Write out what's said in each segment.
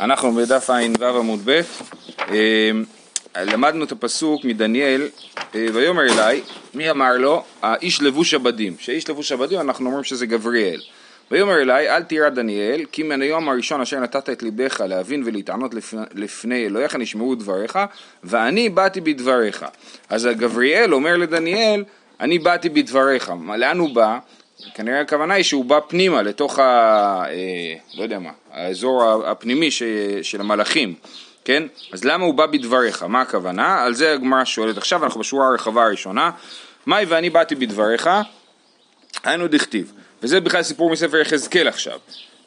אנחנו בדף ע"ו עמוד ב', אה, למדנו את הפסוק מדניאל, אה, ויאמר אליי, מי אמר לו? האיש לבוש הבדים, שאיש לבוש הבדים אנחנו אומרים שזה גבריאל. ויאמר אליי, אל תירא דניאל, כי מן היום הראשון אשר נתת את ליבך להבין ולהתענות לפני אלוהיך נשמעו דבריך, ואני באתי בדבריך. אז הגבריאל אומר לדניאל, אני באתי בדבריך. לאן הוא בא? כנראה הכוונה היא שהוא בא פנימה לתוך ה... אה, לא יודע מה, האזור הפנימי ש, של המלאכים, כן? אז למה הוא בא בדבריך? מה הכוונה? על זה הגמרא שואלת עכשיו, אנחנו בשורה הרחבה הראשונה. מאי ואני באתי בדבריך, היינו דכתיב. וזה בכלל סיפור מספר יחזקאל עכשיו.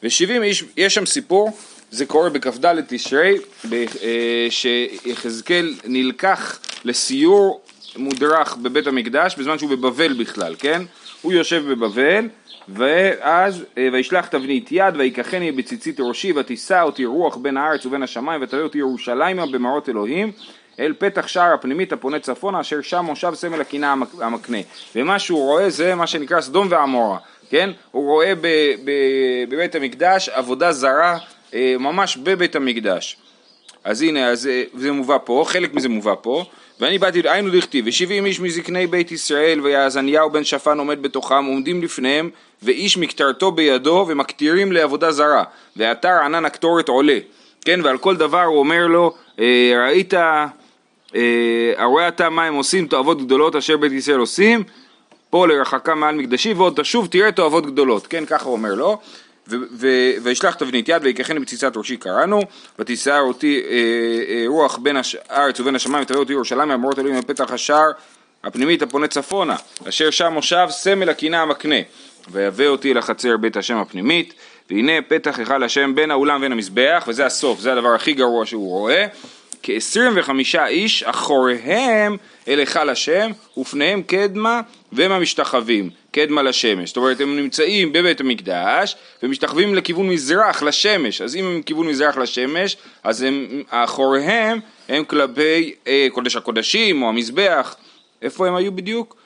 ושבעים איש, יש שם סיפור, זה קורה בכ"ד תשרי, אה, שיחזקאל נלקח לסיור מודרך בבית המקדש בזמן שהוא בבבל בכלל, כן? הוא יושב בבבל, ואז אה, וישלח תבנית יד ויקחני בציצית ראשי ותישא אותי רוח בין הארץ ובין השמיים ותביא אותי ירושלימה במעות אלוהים. אל פתח שער הפנימית הפונה צפונה אשר שם מושב סמל הקינה המקנה. ומה שהוא רואה זה מה שנקרא סדום ועמורה כן? הוא רואה ב, ב, בבית המקדש עבודה זרה אה, ממש בבית המקדש. אז הנה, אז אה, זה מובא פה, חלק מזה מובא פה ואני באתי, היינו דכתיב, ושבעים איש מזקני בית ישראל, ויעזניהו בן שפן עומד בתוכם, עומדים לפניהם, ואיש מקטרתו בידו, ומקטירים לעבודה זרה, ואתר ענן הקטורת עולה, כן, ועל כל דבר הוא אומר לו, אה, ראית, אה, הרואה אתה מה הם עושים, תועבות גדולות אשר בית ישראל עושים, פה לרחקה מעל מקדשי, ועוד תשוב תראה תועבות גדולות, כן, ככה הוא אומר לו, וישלח תבנית יד ויקחני בציצת ראשי קראנו ותישא אותי אה, אה, רוח בין הארץ ובין השמיים ותביא אותי ירושלים אמרות אלוהים בפתח השער הפנימית הפונה צפונה אשר שם מושב סמל הקינה המקנה. ויבא אותי לחצר בית השם הפנימית והנה פתח היכל השם בין האולם ובין המזבח וזה הסוף זה הדבר הכי גרוע שהוא רואה כ-25 איש אחוריהם אל היכל השם ופניהם קדמה והם המשתחווים קדמה לשמש. זאת אומרת הם נמצאים בבית המקדש ומשתחווים לכיוון מזרח לשמש. אז אם הם כיוון מזרח לשמש אז הם אחוריהם הם כלפי אה, קודש הקודשים או המזבח. איפה הם היו בדיוק?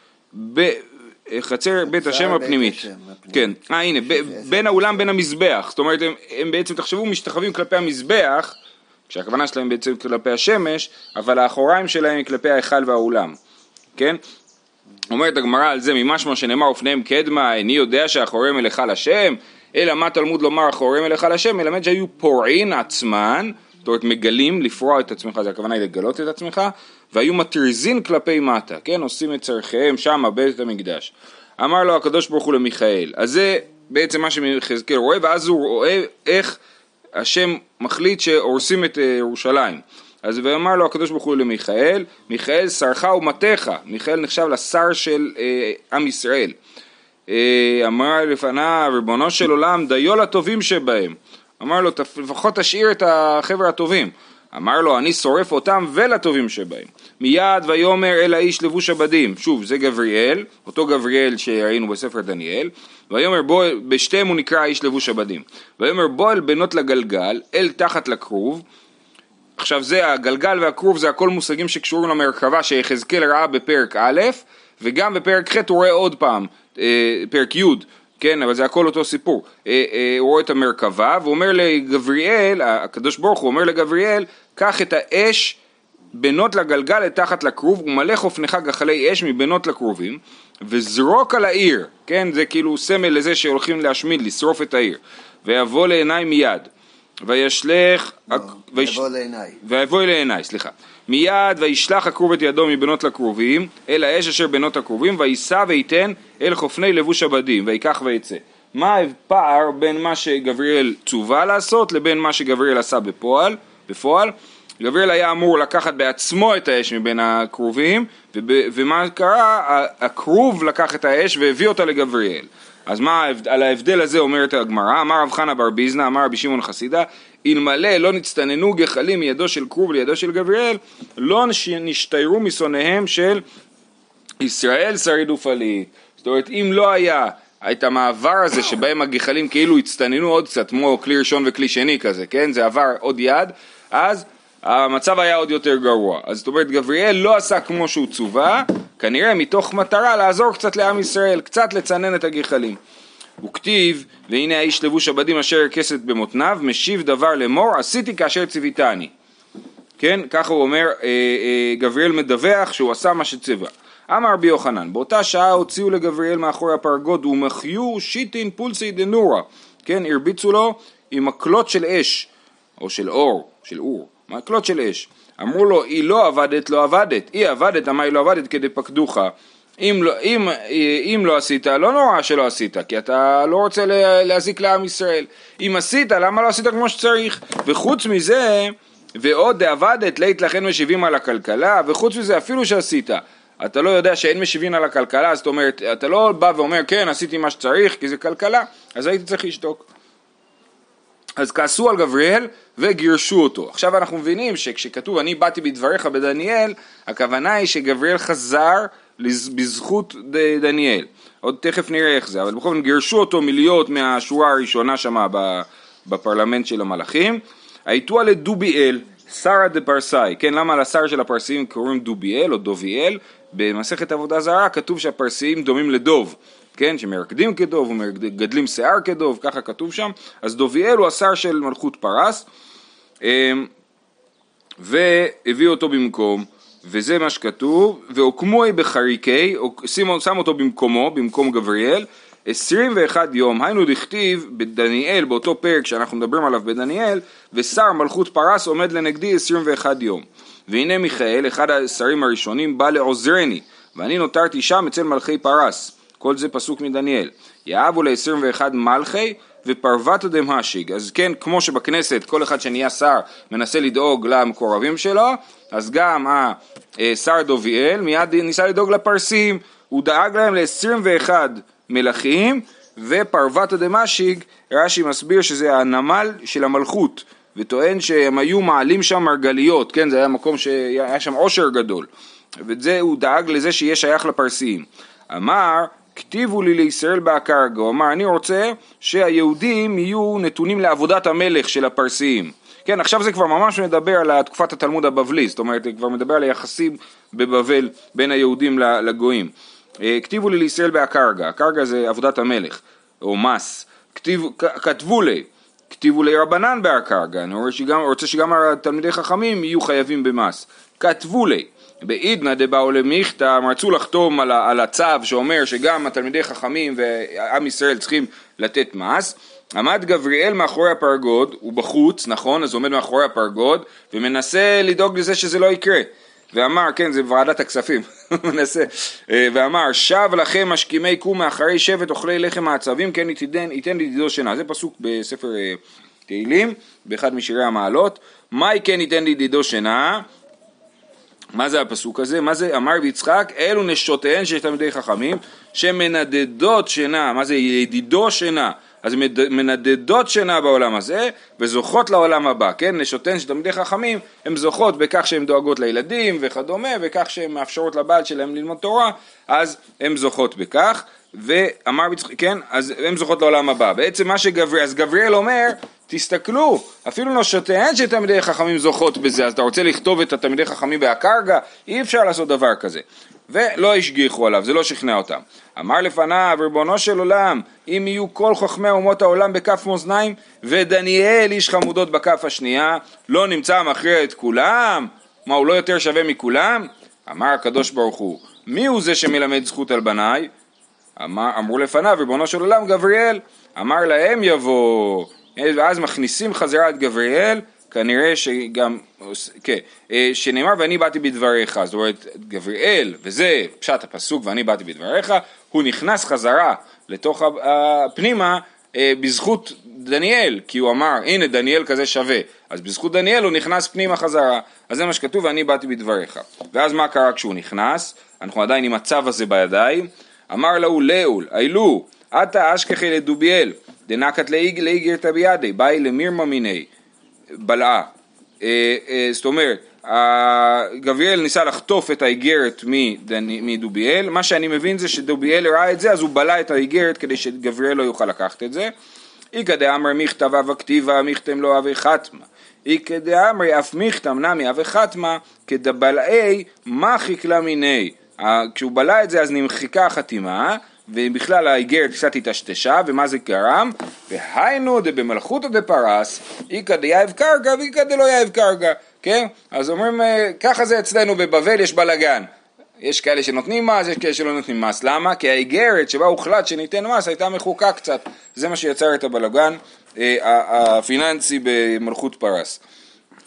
בחצר בית השם הפנימית. כן, אה הנה, בין האולם בין המזבח, זאת אומרת הם, הם בעצם תחשבו משתחווים כלפי המזבח כשהכוונה שלהם בעצם כלפי השמש, אבל האחוריים שלהם היא כלפי ההיכל והאולם, כן? אומרת הגמרא על זה ממשמע שנאמר ופניהם קדמה, איני יודע שאחוריהם אל היכל השם, אלא מה תלמוד לומר אחוריהם אל היכל השם, מלמד שהיו פורעין עצמן, זאת אומרת מגלים, לפרוע את עצמך, זה הכוונה היא לגלות את עצמך, והיו מטריזין כלפי מטה, כן? עושים את צורכיהם שם, בית המקדש. אמר לו הקדוש ברוך הוא למיכאל, אז זה בעצם מה שיחזקאל רואה, ואז הוא רואה איך השם מחליט שהורסים את אה, ירושלים. אז ואמר לו הקדוש ברוך הוא למיכאל, מיכאל שרך ומטך, מיכאל נחשב לשר של אה, עם ישראל. אה, אמר לפניו, ריבונו של עולם, דיו לטובים שבהם. אמר לו, לפחות תשאיר את החבר'ה הטובים. אמר לו, אני שורף אותם ולטובים שבהם. מיד ויאמר אל האיש לבוש הבדים. שוב, זה גבריאל, אותו גבריאל שראינו בספר דניאל. ויאמר בוא, בשתיהם הוא נקרא איש לבוש הבדים. ויאמר בוא אל בנות לגלגל, אל תחת לכרוב. עכשיו זה הגלגל והכרוב זה הכל מושגים שקשורים למרכבה שיחזקאל ראה בפרק א', וגם בפרק ח' הוא רואה עוד פעם, אה, פרק י', כן, אבל זה הכל אותו סיפור. אה, אה, הוא רואה את המרכבה, והוא אומר לגבריאל, הקדוש ברוך הוא אומר לגבריאל, קח את האש בנות לגלגל לתחת לכרוב ומלא חופנך גחלי אש מבנות לכרובים וזרוק על העיר, כן, זה כאילו סמל לזה שהולכים להשמיד, לשרוף את העיר ויבוא לעיניי מיד וישלך... לא, ויבוא לעיניי. ויבוא לעיניי, סליחה. מיד וישלח הכרוב את ידו מבנות לכרובים אל האש אשר בנות הכרובים ויישא וייתן אל חופני לבוש הבדים ויקח ויצא. מה הפער בין מה שגבריאל צווה לעשות לבין מה שגבריאל עשה בפועל? בפועל גבריאל היה אמור לקחת בעצמו את האש מבין הכרובים ומה קרה? הכרוב לקח את האש והביא אותה לגבריאל אז מה על ההבדל הזה אומרת הגמרא, אמר רב חנה בר ביזנא, אמר רבי שמעון חסידה, אלמלא לא נצטננו גחלים מידו של כרוב לידו של גבריאל, לא נשתיירו משונאיהם של ישראל שריד ופליט. זאת אומרת, אם לא היה את המעבר הזה שבהם הגחלים כאילו הצטננו עוד קצת, כמו כלי ראשון וכלי שני כזה, כן? זה עבר עוד יד, אז המצב היה עוד יותר גרוע. אז זאת אומרת, גבריאל לא עשה כמו שהוא צווה, כנראה מתוך מטרה לעזור קצת לעם ישראל, קצת לצנן את הגחלים. וכתיב והנה האיש לבוש הבדים אשר כסת במותניו משיב דבר לאמור עשיתי כאשר ציוויתני כן ככה הוא אומר אה, אה, גבריאל מדווח שהוא עשה מה שציווה אמר רבי יוחנן באותה שעה הוציאו לגבריאל מאחורי הפרגוד ומחיו שיטין פולסי דנורה כן הרביצו לו עם מקלות של אש או של אור של אור מקלות של אש אמרו לו, היא לא עבדת, לא עבדת, היא עבדת, אמר היא לא עבדת כדי פקדוך. אם לא, אם, אם לא עשית, לא נורא שלא עשית, כי אתה לא רוצה להזיק לעם ישראל. אם עשית, למה לא עשית כמו שצריך? וחוץ מזה, ועוד עבדת, לית לכן משיבים על הכלכלה, וחוץ מזה, אפילו שעשית, אתה לא יודע שאין משיבים על הכלכלה, זאת אומרת, אתה לא בא ואומר, כן, עשיתי מה שצריך, כי זה כלכלה, אז הייתי צריך לשתוק. אז כעסו על גבריאל וגירשו אותו. עכשיו אנחנו מבינים שכשכתוב אני באתי בדבריך בדניאל, הכוונה היא שגבריאל חזר בזכות דניאל. עוד תכף נראה איך זה, אבל בכל זאת גירשו אותו מלהיות מהשורה הראשונה שם בפרלמנט של המלאכים. הייתו על דוביאל, שרה דה פרסאי, כן למה לשר של הפרסים קוראים דוביאל או דוביאל? במסכת עבודה זרה כתוב שהפרסיים דומים לדוב. כן, שמרקדים כדוב ומגדלים שיער כדוב, ככה כתוב שם, אז דוביאל הוא השר של מלכות פרס, אמ, והביא אותו במקום, וזה מה שכתוב, והוקמוי בחריקי, שם אותו במקומו, במקום גבריאל, 21 יום, היינו דכתיב בדניאל, באותו פרק שאנחנו מדברים עליו בדניאל, ושר מלכות פרס עומד לנגדי 21 יום. והנה מיכאל, אחד השרים הראשונים, בא לעוזרני, ואני נותרתי שם אצל מלכי פרס. כל זה פסוק מדניאל. יאהבו ל-21 מלכי ופרוותא דמשיג. אז כן, כמו שבכנסת כל אחד שנהיה שר מנסה לדאוג למקורבים שלו, אז גם השר דוביאל מיד ניסה לדאוג לפרסים, הוא דאג להם ל-21 מלכים ופרוותא דמשיג, רש"י מסביר שזה הנמל של המלכות. וטוען שהם היו מעלים שם מרגליות, כן, זה היה מקום שהיה שם עושר גדול. וזה, הוא דאג לזה שיהיה שייך לפרסיים. אמר כתיבו לי לישראל הוא אמר אני רוצה שהיהודים יהיו נתונים לעבודת המלך של הפרסיים. כן, עכשיו זה כבר ממש מדבר על תקופת התלמוד הבבלי, זאת אומרת, זה כבר מדבר על היחסים בבבל בין היהודים לגויים. אה, כתיבו לי לישראל בהקרגה, הקרגה זה עבודת המלך, או מס. כתיב, כתבו לי, כתיבו לי רבנן בהקרגה, אני רוצה שגם התלמידי חכמים יהיו חייבים במס. כתבו לי. בעידנא דבאו למיכתא, הם רצו לחתום על, על הצו שאומר שגם התלמידי חכמים ועם ישראל צריכים לתת מס. עמד גבריאל מאחורי הפרגוד, הוא בחוץ, נכון? אז הוא עומד מאחורי הפרגוד ומנסה לדאוג לזה שזה לא יקרה. ואמר, כן, זה ועדת הכספים, מנסה, אה, ואמר, שב לכם משכימי קום מאחרי שבט אוכלי לחם העצבים, כן ייתן, ייתן לדידו שינה. זה פסוק בספר אה, תהילים, באחד משירי המעלות. מאי כן ייתן לדידו שינה? מה זה הפסוק הזה? מה זה אמר ויצחק? אלו נשותיהן של תלמידי חכמים שמנדדות שינה, מה זה ידידו שינה? אז מנדדות שינה בעולם הזה וזוכות לעולם הבא, כן? נשותיהן של תלמידי חכמים הן זוכות בכך שהן דואגות לילדים וכדומה וכך שהן מאפשרות לבעל שלהם ללמוד תורה אז הן זוכות בכך ואמר כן? אז הן זוכות לעולם הבא. בעצם מה שגבריאל, אז גבריאל אומר תסתכלו, אפילו נשותיהן של תלמידי חכמים זוכות בזה, אז אתה רוצה לכתוב את התלמידי חכמים בהקרגה? אי אפשר לעשות דבר כזה. ולא השגיחו עליו, זה לא שכנע אותם. אמר לפניו, ריבונו של עולם, אם יהיו כל חכמי אומות העולם בכף מאזניים, ודניאל איש חמודות בכף השנייה, לא נמצא מכריע את כולם? מה, הוא לא יותר שווה מכולם? אמר הקדוש ברוך הוא, מי הוא זה שמלמד זכות על בניי? אמר, אמרו לפניו, ריבונו של עולם, גבריאל. אמר להם יבוא ואז מכניסים חזרה את גבריאל, כנראה שגם, כן, אה, שנאמר ואני באתי בדבריך, זאת אומרת גבריאל, וזה פשט הפסוק ואני באתי בדבריך, הוא נכנס חזרה לתוך הפנימה אה, בזכות דניאל, כי הוא אמר הנה דניאל כזה שווה, אז בזכות דניאל הוא נכנס פנימה חזרה, אז זה מה שכתוב ואני באתי בדבריך. ואז מה קרה כשהוא נכנס, אנחנו עדיין עם הצו הזה בידיים, אמר לו לאול, אילו, עתה אשכחי לדוביאל, דנקת לאיגרתא בידי, באי למירמה מיני, בלעה. אה, אה, זאת אומרת, גבריאל ניסה לחטוף את האיגרת מדוביאל, מה שאני מבין זה שדוביאל ראה את זה אז הוא בלע את האיגרת כדי שגבריאל לא יוכל לקחת את זה. איכא דאמרי מכתב הווה כתיבא מחתם לא הווה חתימא. איכא דאמרי אף מחתם נמי הווה חתימא כדבלעה מחיק לה מיניה. כשהוא בלע את זה אז נמחקה החתימה ובכלל האיגרת קצת היטשטשה, ומה זה גרם? והיינו דבמלכותא דפרס, איכא דיהיב כרגא ואיכא דלא יהיב כרגא, כן? אז אומרים, אה, ככה זה אצלנו בבבל, יש בלאגן. יש כאלה שנותנים מס, יש כאלה שלא נותנים מס. למה? כי האיגרת שבה הוחלט שניתן מס הייתה מחוקה קצת. זה מה שיצר את הבלגן אה, הפיננסי במלכות פרס.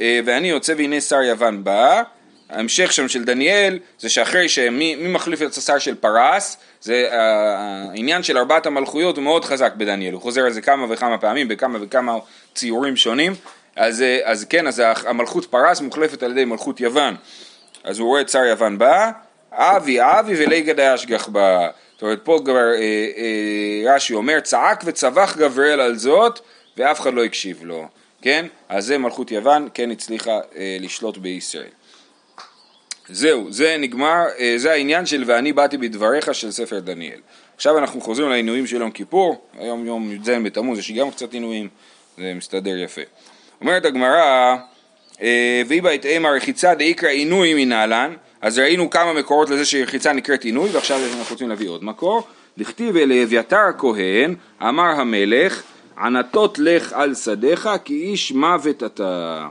אה, ואני יוצא והנה שר יוון בא, ההמשך שם של דניאל זה שאחרי שמי מחליף את השר של פרס, זה אה, העניין של ארבעת המלכויות הוא מאוד חזק בדניאל, הוא חוזר על זה כמה וכמה פעמים בכמה וכמה ציורים שונים, אז, אז כן, אז המלכות פרס מוחלפת על ידי מלכות יוון, אז הוא רואה את שר יוון בא, אבי אבי וליגד האשגח בה. זאת אומרת פה כבר אה, אה, רש"י אומר צעק וצווח גבריאל על זאת ואף אחד לא הקשיב לו, כן? אז זה מלכות יוון כן הצליחה אה, לשלוט בישראל. זהו, זה נגמר, אה, זה העניין של ואני באתי בדבריך של ספר דניאל. עכשיו אנחנו חוזרים לעינויים של יום כיפור, היום יום י"ז בתמוז, יש גם קצת עינויים, זה מסתדר יפה. אומרת הגמרא, אה, ויהי בה את אימה רחיצה דאיקרא עינוי מנהלן אז ראינו כמה מקורות לזה שרחיצה נקראת עינוי, ועכשיו אנחנו רוצים להביא עוד מקור. דכתיב אל אביתר הכהן, אמר המלך, ענתות לך על שדיך, כי איש מוות אתה.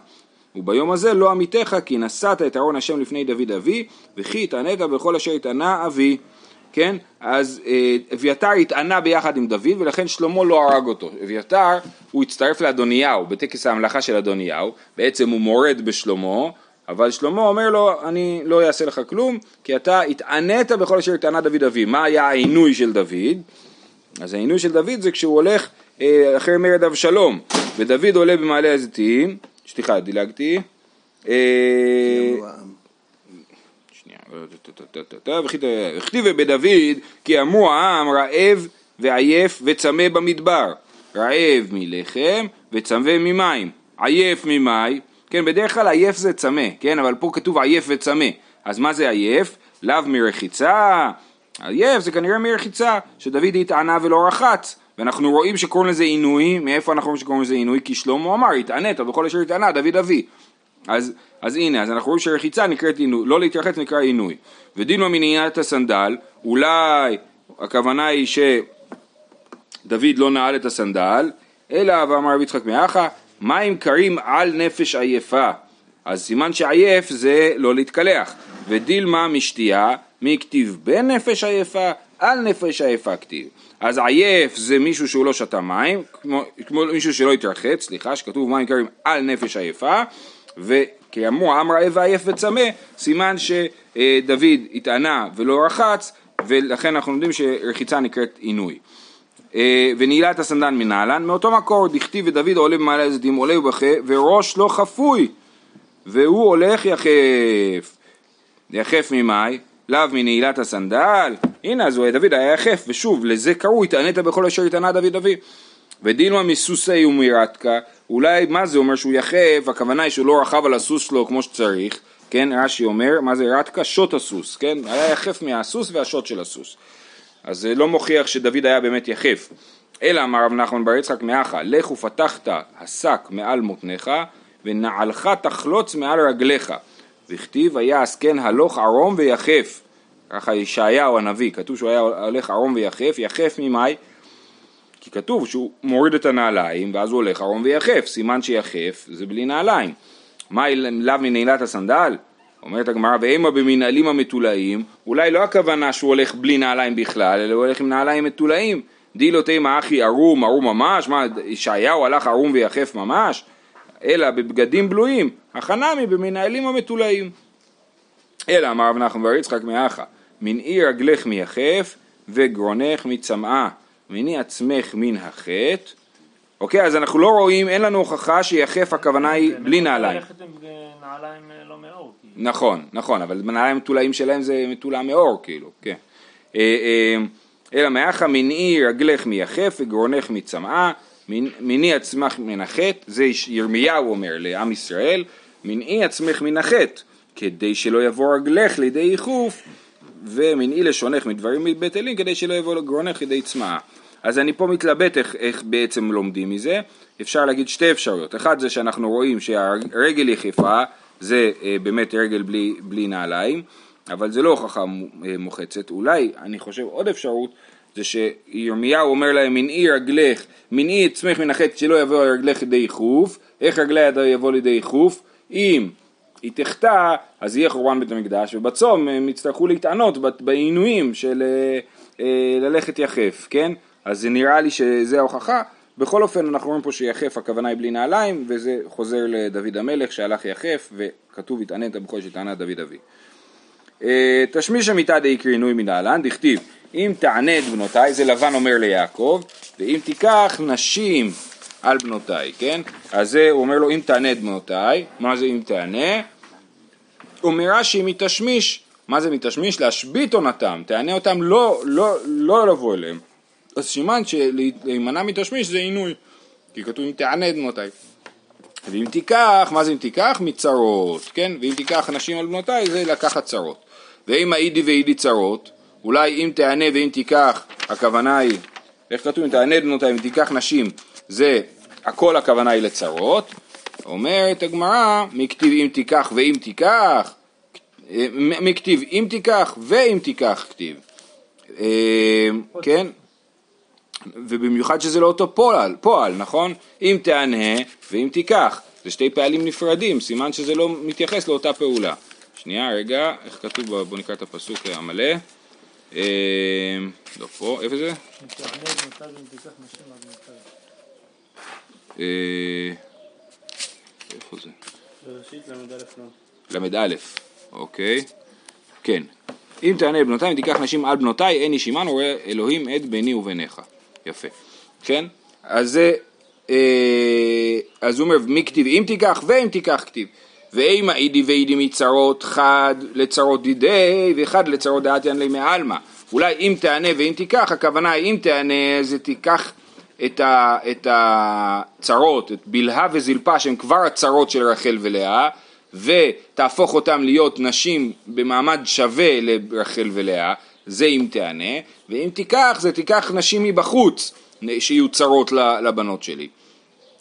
וביום הזה לא עמיתך, כי נשאת את ארון השם לפני דוד אבי, וכי התענית בכל אשר התענה אבי. כן? אז אה, אביתר התענה ביחד עם דוד ולכן שלמה לא הרג אותו. אביתר הוא הצטרף לאדוניהו בטקס ההמלכה של אדוניהו, בעצם הוא מורד בשלמה אבל שלמה אומר לו, אני לא אעשה לך כלום, כי אתה התענית בכל אשר התענה דוד אבי. מה היה העינוי של דוד? אז העינוי של דוד זה כשהוא הולך אה, אחרי מרד אבשלום, ודוד עולה במעלה הזיתים, סליחה, דילגתי. וכתיב בדוד כי אמרו העם רעב ועייף וצמא במדבר, רעב מלחם וצמא ממים, עייף ממים כן, בדרך כלל עייף זה צמא, כן, אבל פה כתוב עייף וצמא, אז מה זה עייף? לאו מרחיצה, עייף זה כנראה מרחיצה, שדוד התענה ולא רחץ, ואנחנו רואים שקוראים לזה עינוי, מאיפה אנחנו רואים שקוראים לזה עינוי? כי שלמה אמר, התענית בכל אשר התענה, דוד אבי. אז, אז הנה, אז אנחנו רואים שרחיצה נקראת עינוי, לא להתרחץ נקרא עינוי. ודין מניעת הסנדל, אולי הכוונה היא שדוד לא נעל את הסנדל, אלא ואמר רבי יצחק מאחה, מים קרים על נפש עייפה. אז סימן שעייף זה לא להתקלח. ודילמה משתייה, מי כתיב בנפש עייפה, על נפש עייפה כתיב. אז עייף זה מישהו שהוא לא שתה מים, כמו, כמו מישהו שלא התרחץ, סליחה, שכתוב מים קרים על נפש עייפה, וכי אמרו עם רעב ועייף וצמא, סימן שדוד התענה ולא רחץ, ולכן אנחנו יודעים שרחיצה נקראת עינוי. אה, ונעילת הסנדן מנהלן, מאותו מקור דכתיב ודוד עולה במעלה הזיתים עולה ובכה וראש לא חפוי והוא הולך יחף. יחף ממאי? לאו מנעילת הסנדל? הנה אז דוד היה יחף ושוב לזה קראו התענית בכל אשר התענה דוד אבי ודילמה מסוסי ומירתקה אולי מה זה אומר שהוא יחף? הכוונה היא שהוא לא רכב על הסוס שלו כמו שצריך. כן רש"י אומר מה זה רתקה? שוט הסוס כן? היה יחף מהסוס והשוט של הסוס. אז זה לא מוכיח שדוד היה באמת יחף. אלא אמר רב נחמן בר יצחק מאחה, לך ופתחת השק מעל מותניך, ונעלך תחלוץ מעל רגליך. וכתיב היה עסקן הלוך ערום ויחף. ככה ישעיהו הנביא, כתוב שהוא היה הולך ערום ויחף, יחף ממאי? כי כתוב שהוא מוריד את הנעליים ואז הוא הולך ערום ויחף, סימן שיחף זה בלי נעליים. מה לאו מנעילת הסנדל? אומרת הגמרא, והמה במנהלים המתולעים, אולי לא הכוונה שהוא הולך בלי נעליים בכלל, אלא הוא הולך עם נעליים מתולעים. דילו תימא אחי ערום, ערום ממש, מה, ישעיהו הלך ערום ויחף ממש? אלא בבגדים בלויים, החנמי במנהלים המתולעים. אלא אמר רב נחמן בר יצחק מאחה, מנעי רגלך מיחף וגרונך מצמאה, מנעי עצמך מן החטא אוקיי, אז אנחנו לא רואים, אין לנו הוכחה שיחף הכוונה היא בלי נעליים. אה, לא מאור. נכון, נכון, אבל נעליים מתולעים שלהם זה מתולע מאור, כאילו, כן. אה, אה, אלא מאחה מנעי רגלך מיחף וגרונך מצמאה, מנעי עצמך מן החטא, זה ירמיהו אומר לעם ישראל, מנעי עצמך מן החטא, כדי שלא יבוא רגלך לידי ייחוף, ומנעי לשונך מדברים מבטלים, כדי שלא יבוא גרונך לידי צמאה. אז אני פה מתלבט איך, איך בעצם לומדים מזה, אפשר להגיד שתי אפשרויות, אחד זה שאנחנו רואים שהרגל יחפה זה אה, באמת רגל בלי, בלי נעליים, אבל זה לא הוכחה אה, מוחצת, אולי אני חושב עוד אפשרות זה שירמיהו אומר להם מנעי רגלך, מנעי עצמך מן החטא שלא יבוא רגלך לידי ייחוף, איך רגלי יבוא לידי ייחוף? אם היא תחטא אז יהיה חורבן בית המקדש ובצום הם יצטרכו להתענות בעינויים של אה, אה, ללכת יחף, כן? אז זה נראה לי שזה ההוכחה. בכל אופן אנחנו רואים פה שיחף הכוונה היא בלי נעליים וזה חוזר לדוד המלך שהלך יחף וכתוב התענית בכל שטענה דוד אבי. אה, תשמיש המיטה דאיקרי עינוי מנהלן, דכתיב אם תענה את בנותיי, זה לבן אומר ליעקב, ואם תיקח נשים על בנותיי, כן? אז זה, הוא אומר לו אם תענה את בנותיי, מה זה אם תענה? אומר רש"י מתשמיש, מה זה מתשמיש? להשבית עונתם, תענה אותם לא, לא, לא לבוא אליהם. אז סימן שלהימנע מתשמיש זה עינוי, כי כתוב אם תענה את בנותיי. ואם תיקח, מה זה אם תיקח? מצרות, כן? ואם תיקח נשים על בנותיי זה לקחת צרות. ואם האידי ואידי צרות, אולי אם תענה ואם תיקח, הכוונה היא, איך כתוב אם תענה את בנותיי, אם תיקח נשים, זה הכל הכוונה היא לצרות. אומרת הגמרא, מכתיב אם תיקח ואם תיקח, מכתיב אם תיקח ואם תיקח כתיב. אה, כן? ובמיוחד שזה לא אותו פועל, פועל, נכון? אם תענה ואם תיקח, זה שתי פעלים נפרדים, סימן שזה לא מתייחס לאותה פעולה. שנייה, רגע, איך כתוב, בוא נקרא את הפסוק המלא. אה, לא פה, איפה זה? אה, איפה זה? ל"א, אוקיי, כן. אם תענה לבנותיי, אם תיקח נשים על בנותיי, אין איש עמן, רואה אלוהים עד ביני וביניך. יפה. כן? אז זה, אה, אז הוא אומר, מי כתיב אם תיקח ואם תיקח כתיב. ואימה אידי ואידי מצרות חד לצרות דידי ואחד לצרות דעתיין לי מעלמא. אולי אם תענה ואם תיקח, הכוונה אם תענה זה תיקח את, ה, את הצרות, את בלהה וזלפה שהן כבר הצרות של רחל ולאה ותהפוך אותם להיות נשים במעמד שווה לרחל ולאה, זה אם תענה, ואם תיקח זה תיקח נשים מבחוץ שיהיו צרות לבנות שלי.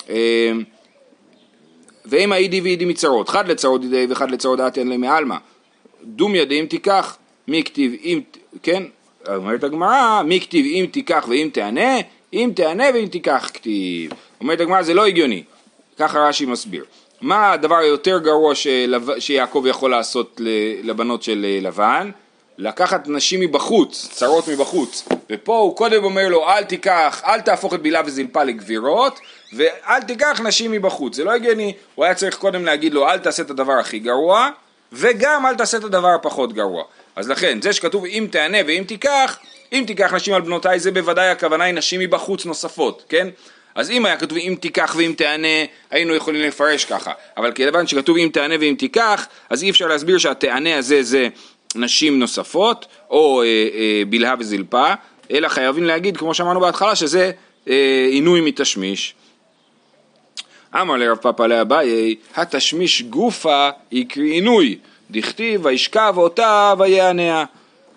אמ, ואם האידי ואידי מצרות, חד לצרות דידי וחד לצרות דעתי אין להם מעלמא. דומיה דאם תיקח, מי כתיב אם, כן, אומרת הגמרא, מי כתיב אם תיקח ואם תענה, אם תענה ואם תיקח כתיב. אומרת הגמרא זה לא הגיוני, ככה רש"י מסביר. מה הדבר היותר גרוע שלו... שיעקב יכול לעשות לבנות של אה, לבן? לקחת נשים מבחוץ, צרות מבחוץ, ופה הוא קודם אומר לו אל תיקח, אל תהפוך את בילה וזלפה לגבירות ואל תיקח נשים מבחוץ, זה לא הגיוני, הוא היה צריך קודם להגיד לו אל תעשה את הדבר הכי גרוע וגם אל תעשה את הדבר הפחות גרוע, אז לכן זה שכתוב אם תענה ואם תיקח, אם תיקח נשים על בנותיי זה בוודאי הכוונה היא נשים מבחוץ נוספות, כן? אז אם היה כתוב אם תיקח ואם תענה, היינו יכולים לפרש ככה. אבל כיוון שכתוב אם תענה ואם תיקח, אז אי אפשר להסביר שהתענה הזה זה נשים נוספות, או אה, אה, בלהה וזלפה, אלא חייבים להגיד, כמו שאמרנו בהתחלה, שזה אה, עינוי מתשמיש. אמר לרב פאפא לאביי, התשמיש גופה יקרי עינוי, דכתיב וישכב אותה ויעניה,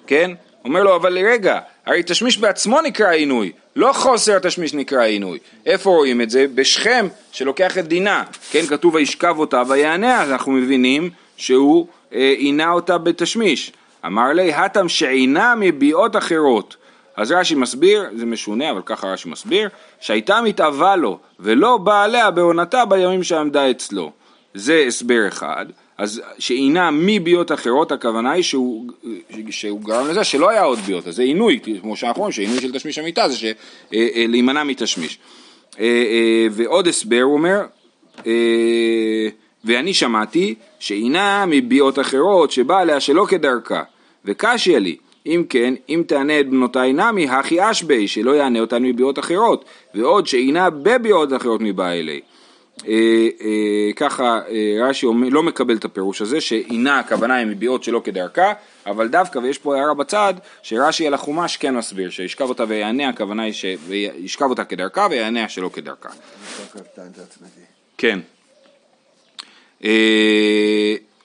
כן? אומר לו, אבל רגע, הרי תשמיש בעצמו נקרא עינוי, לא חוסר התשמיש נקרא עינוי. איפה רואים את זה? בשכם, שלוקח את דינה, כן, כתוב וישכב אותה ויעניה, אז אנחנו מבינים שהוא אה, עינה אותה בתשמיש. אמר לי, הטם שעינה מביאות אחרות. אז רש"י מסביר, זה משונה, אבל ככה רש"י מסביר, שהייתה מתאווה לו ולא באה עליה בעונתה בימים שעמדה אצלו. זה הסבר אחד. אז שעינה מביות אחרות, הכוונה היא שהוא, שהוא גרם לזה שלא היה עוד ביות, אז זה עינוי, כמו שאנחנו רואים, שעינוי של תשמיש המיטה זה אה, אה, להימנע מתשמיש. ועוד הסבר הוא אומר, ואני שמעתי שאינה מביאות אחרות שבאה עליה שלא כדרכה, וקשיא לי, אם כן, אם תענה את בנותיי נמי, הכי אשבי, שלא יענה אותן מביאות אחרות, ועוד שאינה בביאות אחרות מבא אלי. אה, אה, ככה אה, רש"י לא מקבל את הפירוש הזה, שעינה הכוונה היא מביאות שלא כדרכה, אבל דווקא, ויש פה הערה בצד, שרש"י על החומש כן מסביר, שישכב אותה ויענה, הכוונה היא שישכב אותה כדרכה ויענה שלא כדרכה. כן.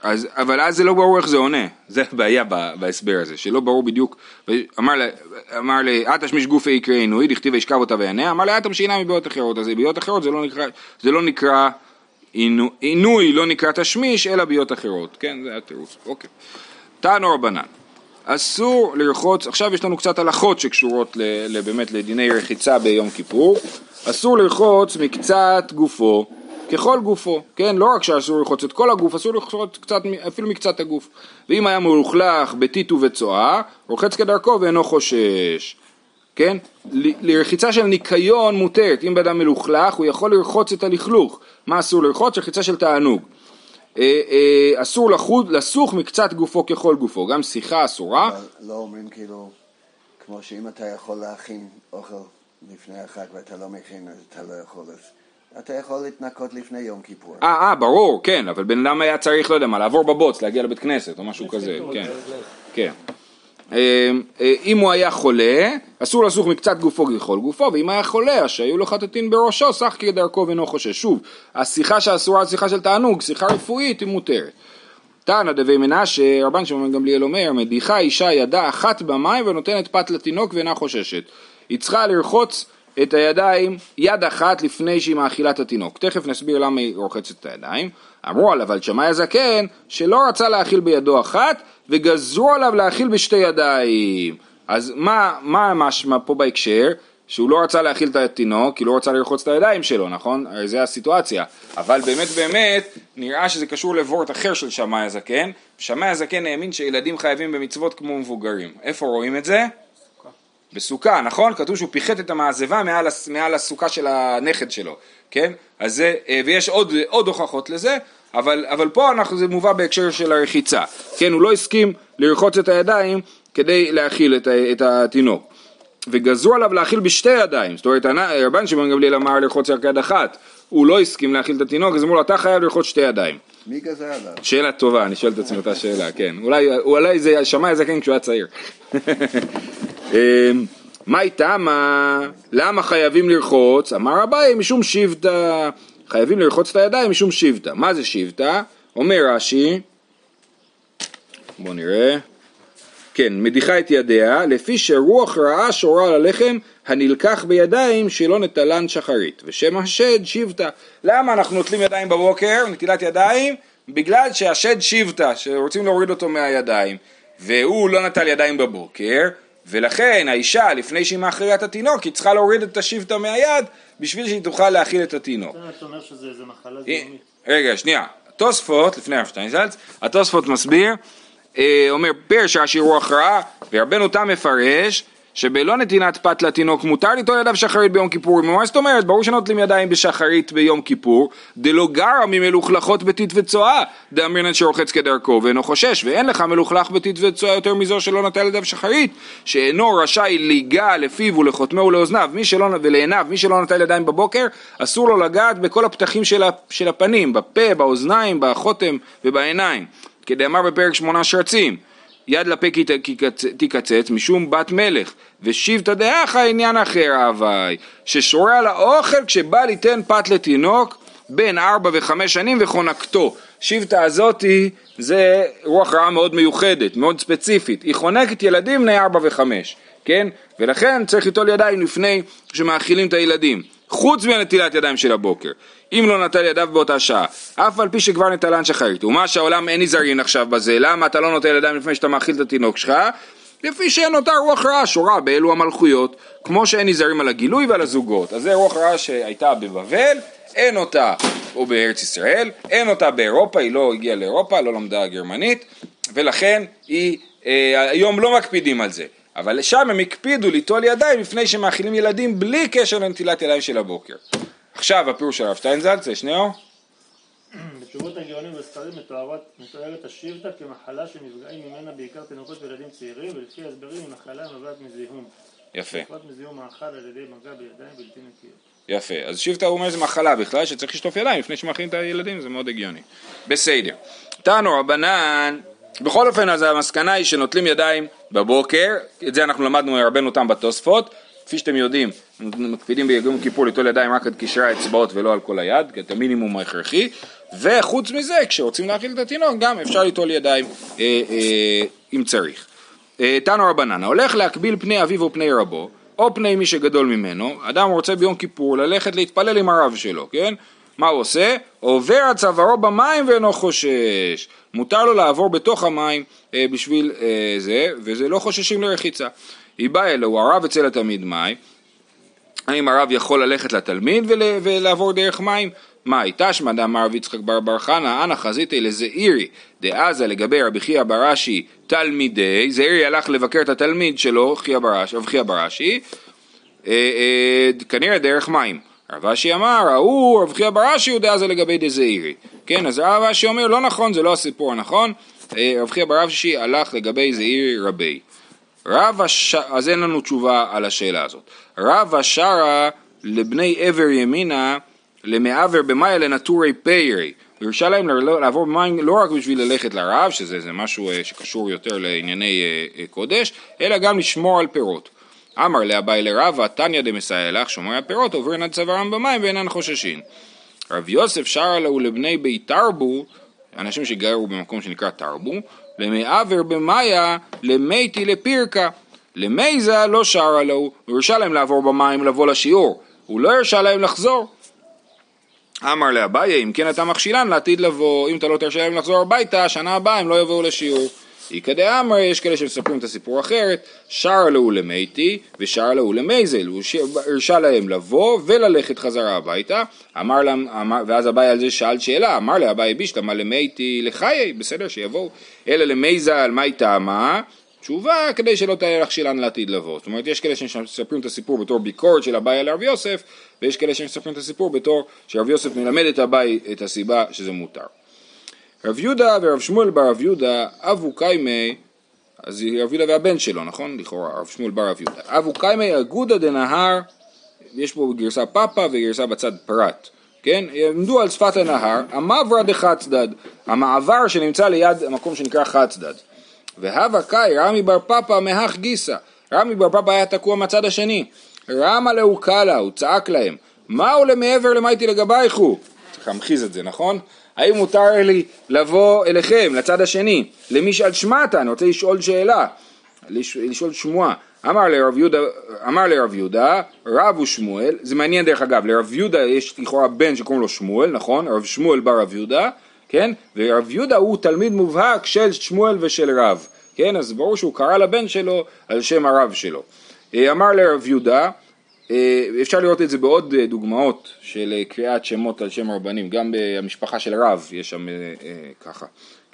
אז, אבל אז זה לא ברור איך זה עונה, זה הבעיה בהסבר הזה, שלא ברור בדיוק, אמר, אמר לי, את תשמיש גופי יקרה עינוי, דכתיב וישכב אותה ויענה, אמר את תמשינה מבעיות אחרות, אז בבעיות אחרות זה לא נקרא, זה לא נקרא עינוי, עינוי לא נקרא תשמיש, אלא בעיות אחרות, כן, זה התירוץ, אוקיי. תענו רבנן, אסור לרחוץ, עכשיו יש לנו קצת הלכות שקשורות באמת לדיני רחיצה ביום כיפור, אסור לרחוץ מקצת גופו ככל גופו, כן? לא רק שאסור לרחוץ את כל הגוף, אסור לרחוץ קצת, אפילו מקצת הגוף. ואם היה מלוכלך בטיט ובצואה, רוחץ כדרכו ואינו חושש. כן? לרחיצה של ניקיון מותרת, אם בן אדם מלוכלך הוא יכול לרחוץ את הלכלוך. מה אסור לרחוץ? רחיצה של תענוג. אה, אה, אסור לחוד, לסוך מקצת גופו ככל גופו, גם שיחה אסורה. לא אומרים כאילו, כמו שאם אתה יכול להכין אוכל לפני החג ואתה לא מכין אז אתה לא יכול, אז אתה יכול להתנקות לפני יום כיפור. אה, אה, ברור, כן, אבל בן אדם היה צריך, לא יודע מה, לעבור בבוץ, להגיע לבית כנסת או משהו כזה, כן, כן. אה, אה, אם הוא היה חולה, אסור לסוך מקצת גופו ככל גופו, ואם היה חולה, שהיו לו חטטין בראשו, סך כדרכו ואינו חושש. שוב, השיחה שאסורה שיחה של תענוג, שיחה רפואית היא מותרת. תנא דבי מנשה, רבן שמעון גמליאל אומר, מדיחה אישה ידה אחת במים ונותנת פת לתינוק ואינה חוששת. היא צריכה לרחוץ את הידיים יד אחת לפני שהיא מאכילה את התינוק. תכף נסביר למה היא רוחצת את הידיים. אמרו עליו על שמאי הזקן שלא רצה להאכיל בידו אחת וגזרו עליו להאכיל בשתי ידיים. אז מה, מה משמע פה בהקשר? שהוא לא רצה להאכיל את התינוק כי לא רצה לרחוץ את הידיים שלו, נכון? הרי זה הסיטואציה. אבל באמת באמת נראה שזה קשור לוורט אחר של שמאי הזקן. שמאי הזקן האמין שילדים חייבים במצוות כמו מבוגרים. איפה רואים את זה? בסוכה, נכון? כתוב שהוא פיחת את המעזבה מעל, מעל הסוכה של הנכד שלו, כן? אז זה, אה, ויש עוד, עוד הוכחות לזה, אבל, אבל פה אנחנו, זה מובא בהקשר של הרחיצה, כן? הוא לא הסכים לרחוץ את הידיים כדי להאכיל את, את התינוק. וגזרו עליו להאכיל בשתי ידיים, זאת אומרת רבן שמעון גמליאל אמר לרחוץ רק יד אחת, הוא לא הסכים להאכיל את התינוק, אז אמרו לו אתה חייב לרחוץ שתי ידיים. מי גזר עליו? שאלה טובה, אני שואל את עצמי אותה שאלה, כן. אולי, אולי זה שמע איזה כן כשהוא היה צעיר. אמ, מה איתה מה? למה חייבים לרחוץ? אמר אביי משום שבטה. חייבים לרחוץ את הידיים משום שבטה. מה זה שבטה? אומר רש"י, בואו נראה. כן, מדיחה את ידיה, לפי שרוח רעה שורה על הלחם הנלקח בידיים שלא נטלן שחרית, ושם השד שבטה. למה אנחנו נוטלים ידיים בבוקר, נטילת ידיים? בגלל שהשד שבטה, שרוצים להוריד אותו מהידיים, והוא לא נטל ידיים בבוקר, ולכן האישה, לפני שהיא מאכילה את התינוק, היא צריכה להוריד את השבטה מהיד בשביל שהיא תוכל להאכיל את התינוק. אתה אומר שזה מחלה אה, זיהומית. רגע, שנייה. התוספות, לפני הרב שטיינזלץ, התוספות מסביר, אה, אומר פר שהשיעור הכרעה, ורבנו תם מפרש שבלא נתינת פת לתינוק מותר ליטול ידיו שחרית ביום כיפור. מה זאת אומרת? ברור שנוטלים ידיים בשחרית ביום כיפור, דלא גרע ממלוכלכות בטיט וצואה, דאמרינן שרוחץ כדרכו ואינו חושש, ואין לך מלוכלך בטיט וצואה יותר מזו שלא נטל ידיו שחרית, שאינו רשאי ליגע לפיו ולחותמו ולאוזניו, מי שלא, ולעיניו, מי שלא נטל ידיים בבוקר, אסור לו לגעת בכל הפתחים של הפנים, בפה, באוזניים, בחותם ובעיניים, כדאמר בפרק שמונה שרצים. יד לפה תקצץ משום בת מלך, ושבתא דאחה עניין אחר הווי, ששורה על האוכל כשבא ליתן פת לתינוק בין ארבע וחמש שנים וחונקתו. שבתא הזאתי זה רוח רעה מאוד מיוחדת, מאוד ספציפית, היא חונקת ילדים בני ארבע וחמש, כן? ולכן צריך ליטול ידיים לפני שמאכילים את הילדים. חוץ מנטילת ידיים של הבוקר. אם לא נטל ידיו באותה שעה, אף על פי שכבר נטלן שחרית. ומה שהעולם אין נזהרין עכשיו בזה, למה אתה לא נוטל ידיים לפני שאתה מאכיל את התינוק שלך? לפי שאין אותה רוח רעה שורה באלו המלכויות, כמו שאין נזהרים על הגילוי ועל הזוגות. אז זה רוח רעה שהייתה בבבל, אין אותה, או בארץ ישראל, אין אותה באירופה, היא לא הגיעה לאירופה, לא למדה גרמנית, ולכן היא, אה, היום לא מקפידים על זה. אבל שם הם הקפידו ליטול ידיים לפני שמאכילים ילדים בלי קשר לנטילת ידיים של הבוקר. עכשיו הפירוש של הרב שטיינזלץ, שניאור. בתשובות הגאונים בספרים מתוארת השבטה כמחלה שנפגעים ממנה בעיקר תינוקות וילדים צעירים ולפי הסברים היא מחלה נובעת מזיהום. יפה. נובעת מזיהום האכל על ידי מגע בידיים בלתי נקיות. יפה, אז שבטה הוא אומר זה מחלה בכלל שצריך לשטוף ידיים לפני שמאכילים את הילדים, זה מאוד הגיוני. בסדר. תנו רבנן בכל אופן, אז המסקנה היא שנוטלים ידיים בבוקר, את זה אנחנו למדנו מרבנו תם בתוספות, כפי שאתם יודעים, מקפידים ביום כיפור ליטול ידיים רק עד קשרי האצבעות ולא על כל היד, כי את המינימום ההכרחי, וחוץ מזה, כשרוצים להאכיל את התינוק, גם אפשר ליטול ידיים אה, אה, אם צריך. אה, תנו רבנן, הולך להקביל פני אביו או פני רבו, או פני מי שגדול ממנו, אדם רוצה ביום כיפור ללכת להתפלל עם הרב שלו, כן? מה הוא עושה? עובר עד צווארו במים ואינו חושש. מותר לו לעבור בתוך המים אה, בשביל אה, זה, וזה לא חוששים לרחיצה. היא באה אלוהו, הרב אצל התלמיד מים, האם הרב יכול ללכת לתלמיד ול, ולעבור דרך מים? מאי תשמע דאמר רב יצחק בר בר חנא אנא חזיתי לזעירי דעזה לגבי רבי חייא בראשי תלמידי זעירי הלך לבקר את התלמיד שלו רבי חייא בראשי אה, אה, כנראה דרך מים רב אשי אמר ההוא רבי חייא בראשי הוא דעזה לגבי דזעירי כן אז רב אשי אומר לא נכון זה לא הסיפור הנכון אה, רב חייא בראשי הלך לגבי זעירי רבי רב הש... אז אין לנו תשובה על השאלה הזאת רב השרה לבני עבר ימינה למעבר במאיה לנטורי פיירי. הוא הרשה להם לעבור במים לא רק בשביל ללכת לרב, שזה משהו אה, שקשור יותר לענייני אה, קודש, אלא גם לשמור על פירות. אמר לאביי לרבה, תניא דמסייע לך, שומרי הפירות, עוברים עד צווארם במים ואינן חוששים. רב יוסף שרה לו לבני בי תרבו, אנשים שגרו במקום שנקרא תרבו, למעבר במאיה למתי לפירקה. למייזה לא שרה לו, הוא הרשה להם לעבור במים לבוא לשיעור, הוא לא הרשה להם לחזור. אמר לאביי, אם כן אתה מכשילן לעתיד לבוא, אם אתה לא תרשה להם לחזור הביתה, שנה הבאה הם לא יבואו לשיעור. איכא דאמר, יש כאלה שמספרים את הסיפור אחרת, שר לו למתי ושר לו למייזל, הוא הרשה להם לבוא וללכת חזרה הביתה, אמר להם, אמר, ואז אביי על זה שאל שאלה, אמר לאביי בישלמה למתי לחיי, בסדר שיבואו, אלא למייזל, מה היא טעמה? תשובה כדי שלא תהיה לך שילן לעתיד לבוא. זאת אומרת, יש כאלה שמספרים את הסיפור בתור ביקורת של אביי על רב יוסף, ויש כאלה שמספרים את הסיפור בתור שרב יוסף מלמד את אביי את הסיבה שזה מותר. רב יהודה ורב שמואל בר רב יהודה אבו קיימי, אז רב יהודה והבן שלו, נכון? לכאורה, רב שמואל בר רב יהודה. אבו קיימי אגודה דנהר, יש פה גרסה פאפה וגרסה בצד פרט. כן, עמדו על שפת הנהר, המעברה דחצדד, המעבר שנמצא ליד המקום שנקרא חצדד. והווה קאי רמי בר פפא מהך גיסא, רמי בר פפא היה תקוע מהצד השני, רמא לאו קאלה, הוא צעק להם, מהו למעבר למייטי לגבייכו? צריך להמחיז את זה, נכון? האם מותר לי לבוא אליכם, לצד השני, למשאל שמעתה, אני רוצה לשאול שאלה, לשאול שמועה. אמר לרב יהודה, אמר לרב יהודה, רב הוא שמואל, זה מעניין דרך אגב, לרב יהודה יש לכאורה בן שקוראים לו שמואל, נכון? רב שמואל בר רב יהודה, כן? ורב יהודה הוא תלמיד מובהק של שמואל ושל רב, כן? אז ברור שהוא קרא לבן שלו על שם הרב שלו. אה, אמר לרב יהודה, אפשר לראות את זה בעוד אה, דוגמאות של קריאת שמות על שם רבנים, גם במשפחה של רב יש שם ככה,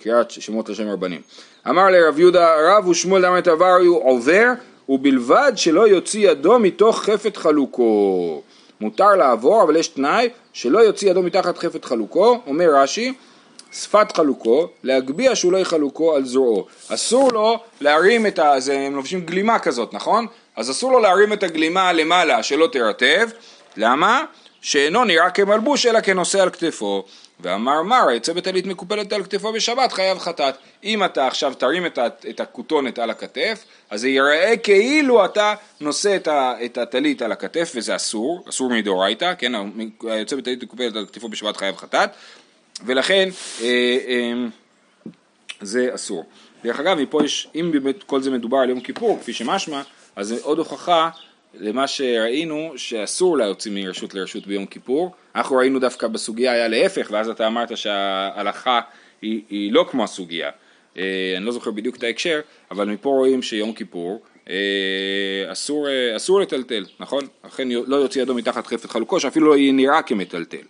קריאת שמות על שם רבנים. אמר לרב יהודה, רב ושמואל למה דבר הוא עובר, ובלבד שלא יוציא ידו מתוך חפת חלוקו. מותר לעבור, אבל יש תנאי שלא יוציא ידו מתחת חפת חלוקו, אומר רש"י, שפת חלוקו, להגביה שולי חלוקו על זרועו. אסור לו להרים את ה... הם לובשים גלימה כזאת, נכון? אז אסור לו להרים את הגלימה למעלה שלא תרטב. למה? שאינו נראה כמלבוש אלא כנושא על כתפו. ואמר מר, יצא בטלית מקופלת על כתפו בשבת חייב חטאת. אם אתה עכשיו תרים את הכותונת על הכתף, אז זה ייראה כאילו אתה נושא את הטלית על הכתף וזה אסור, אסור מדאורייתא, כן, היוצא בטלית מקופלת על כתפו בשבת חייב חטאת. ולכן אה, אה, זה אסור. דרך אגב, מפה יש, אם באמת כל זה מדובר על יום כיפור, כפי שמשמע, אז זה עוד הוכחה למה שראינו שאסור להוציא מרשות לרשות ביום כיפור. אנחנו ראינו דווקא בסוגיה היה להפך, ואז אתה אמרת שההלכה היא, היא לא כמו הסוגיה. אה, אני לא זוכר בדיוק את ההקשר, אבל מפה רואים שיום כיפור אסור, אסור לטלטל, נכון? לכן לא יוציא ידו מתחת חפת חלוקו, שאפילו לא נראה כמטלטל.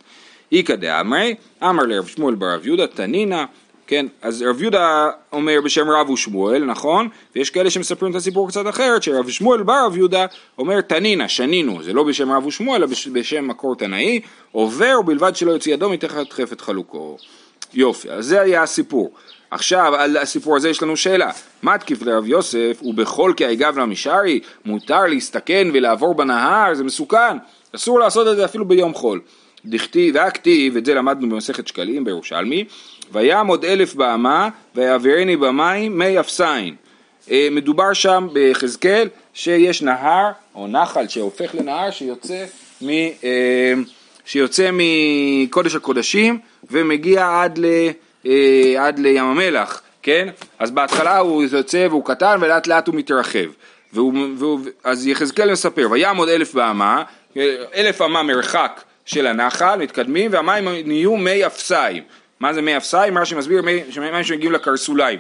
איכא דאמרי, אמר לרב שמואל ברב יהודה תנינא, כן, אז רב יהודה אומר בשם רב ושמואל, נכון? ויש כאלה שמספרים את הסיפור קצת אחרת, שרב שמואל ברב יהודה אומר תנינא, שנינו, זה לא בשם רב ושמואל, אלא בשם מקור תנאי, עובר ובלבד שלא יוציא ידו מתחת חפת חלוקו. יופי, אז זה היה הסיפור. עכשיו על הסיפור הזה יש לנו שאלה, מה תקיף לרב יוסף ובכל כי היגב למשארי מותר להסתכן ולעבור בנהר זה מסוכן, אסור לעשות את זה אפילו ביום חול. דכתיב, והכתיב, את זה למדנו במסכת שקלים בירושלמי, ויעמוד אלף באמה ויעבירני במים מי אפסיים. אה, מדובר שם ביחזקאל שיש נהר או נחל שהופך לנהר שיוצא, מ, אה, שיוצא מקודש הקודשים ומגיע עד, ל, אה, עד לים המלח, כן? אז בהתחלה הוא יוצא והוא קטן ולאט לאט הוא מתרחב. והוא, והוא, אז יחזקאל מספר, ויעמוד אלף באמה, אלף אמה מרחק של הנחל, מתקדמים, והמים נהיו מי אפסיים. מה זה מי אפסיים? רש"י מסביר מי- מים שמגיעים לקרסוליים.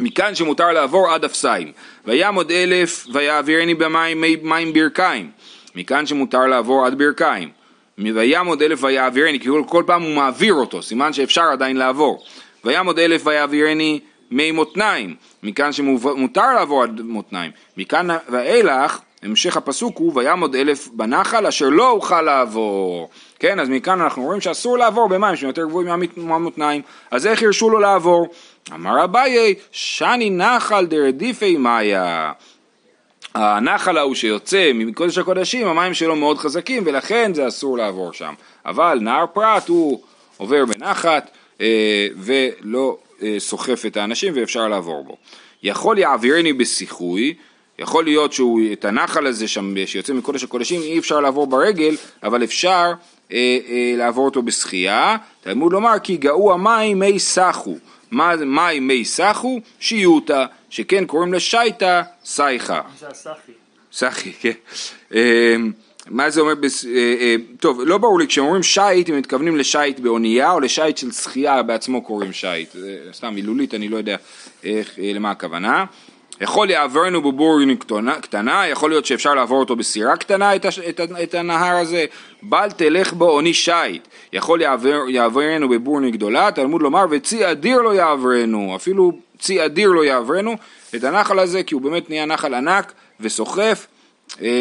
מכאן שמותר לעבור עד אפסיים. ויעמוד אלף ויעבירני במים מי מים ברכיים. מכאן שמותר לעבור עד ברכיים. ויעמוד אלף ויעבירני, כי כל, פעם הוא מעביר אותו, סימן שאפשר עדיין לעבור. ויעמוד אלף ויעבירני מי מותניים. מכאן שמותר לעבור עד מותניים. מכאן ואילך, המשך הפסוק הוא ויעמוד אלף בנחל אשר לא אוכל לעבור. כן, אז מכאן אנחנו רואים שאסור לעבור במים שהם יותר גבוהים מהמותניים. אז איך הרשו לו לעבור? אמר אביי, שני נחל דרדיפי מאיה. הנחל ההוא שיוצא מקודש הקודשים, המים שלו מאוד חזקים ולכן זה אסור לעבור שם. אבל נהר פרת הוא עובר בנחת אה, ולא אה, סוחף את האנשים ואפשר לעבור בו. יכול יעבירני בשיחוי, יכול להיות שהוא, את הנחל הזה שם שיוצא מקודש הקודשים אי אפשר לעבור ברגל, אבל אפשר לעבור אותו בשחייה. תלמוד לומר כי גאו המים מי סחו. מים מי סחו? שיוטה, שכן קוראים לשייטה סייחה. זה הסחי. סחי, כן. אה, מה זה אומר, בס... אה, אה, טוב, לא ברור לי, כשאומרים שייט, הם מתכוונים לשייט באונייה או לשייט של שחייה בעצמו קוראים שייט. זה סתם מילולית, אני לא יודע איך, אה, למה הכוונה. יכול יעברנו בבורג קטנה, יכול להיות שאפשר לעבור אותו בסירה קטנה, את, הש... את, את הנהר הזה. בל תלך בו אוני שייט, יכול יעבר, יעברנו בבורג גדולה, תלמוד לומר, וצי אדיר לא יעברנו, אפילו צי אדיר לא יעברנו את הנחל הזה, כי הוא באמת נהיה נחל ענק וסוחף. אה, אה,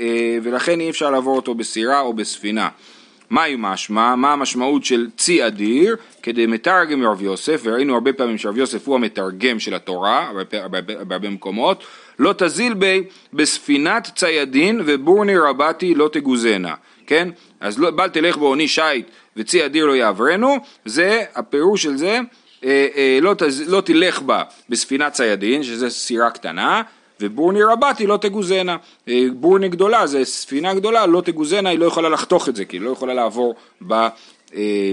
אה, ולכן אי אפשר לעבור אותו בסירה או בספינה. מהי משמע? מה המשמעות של צי אדיר? כדי מתרגם רב יוסף, וראינו הרבה פעמים שרב יוסף הוא המתרגם של התורה, בהרבה- מקומות, לא תזיל בי בספינת ציידין ובורני רבתי לא תגוזנה, כן? אז לא, בל תלך באוני שיט וצי אדיר לא יעברנו, זה, הפירוש של זה, אה, אה, לא, תז, לא תלך בה בספינת ציידין, שזה סירה קטנה, ובורני רבתי לא תגוזנה. אה, בורני גדולה זה ספינה גדולה, לא תגוזנה, היא לא יכולה לחתוך את זה, כי היא לא יכולה לעבור ב... אה,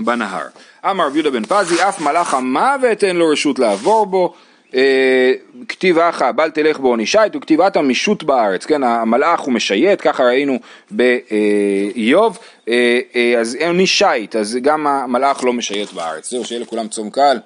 בנהר. אמר רב יהודה בן פזי, אף מלאך המוות אין לו רשות לעבור בו. אה, כתיב אחא, בל תלך בו נישית, וכתיב עתה משוט בארץ, כן, המלאך הוא משייט, ככה ראינו באיוב, אה, אה, אז אין נישית, אז גם המלאך לא משייט בארץ. זהו, שיהיה לכולם צום קל.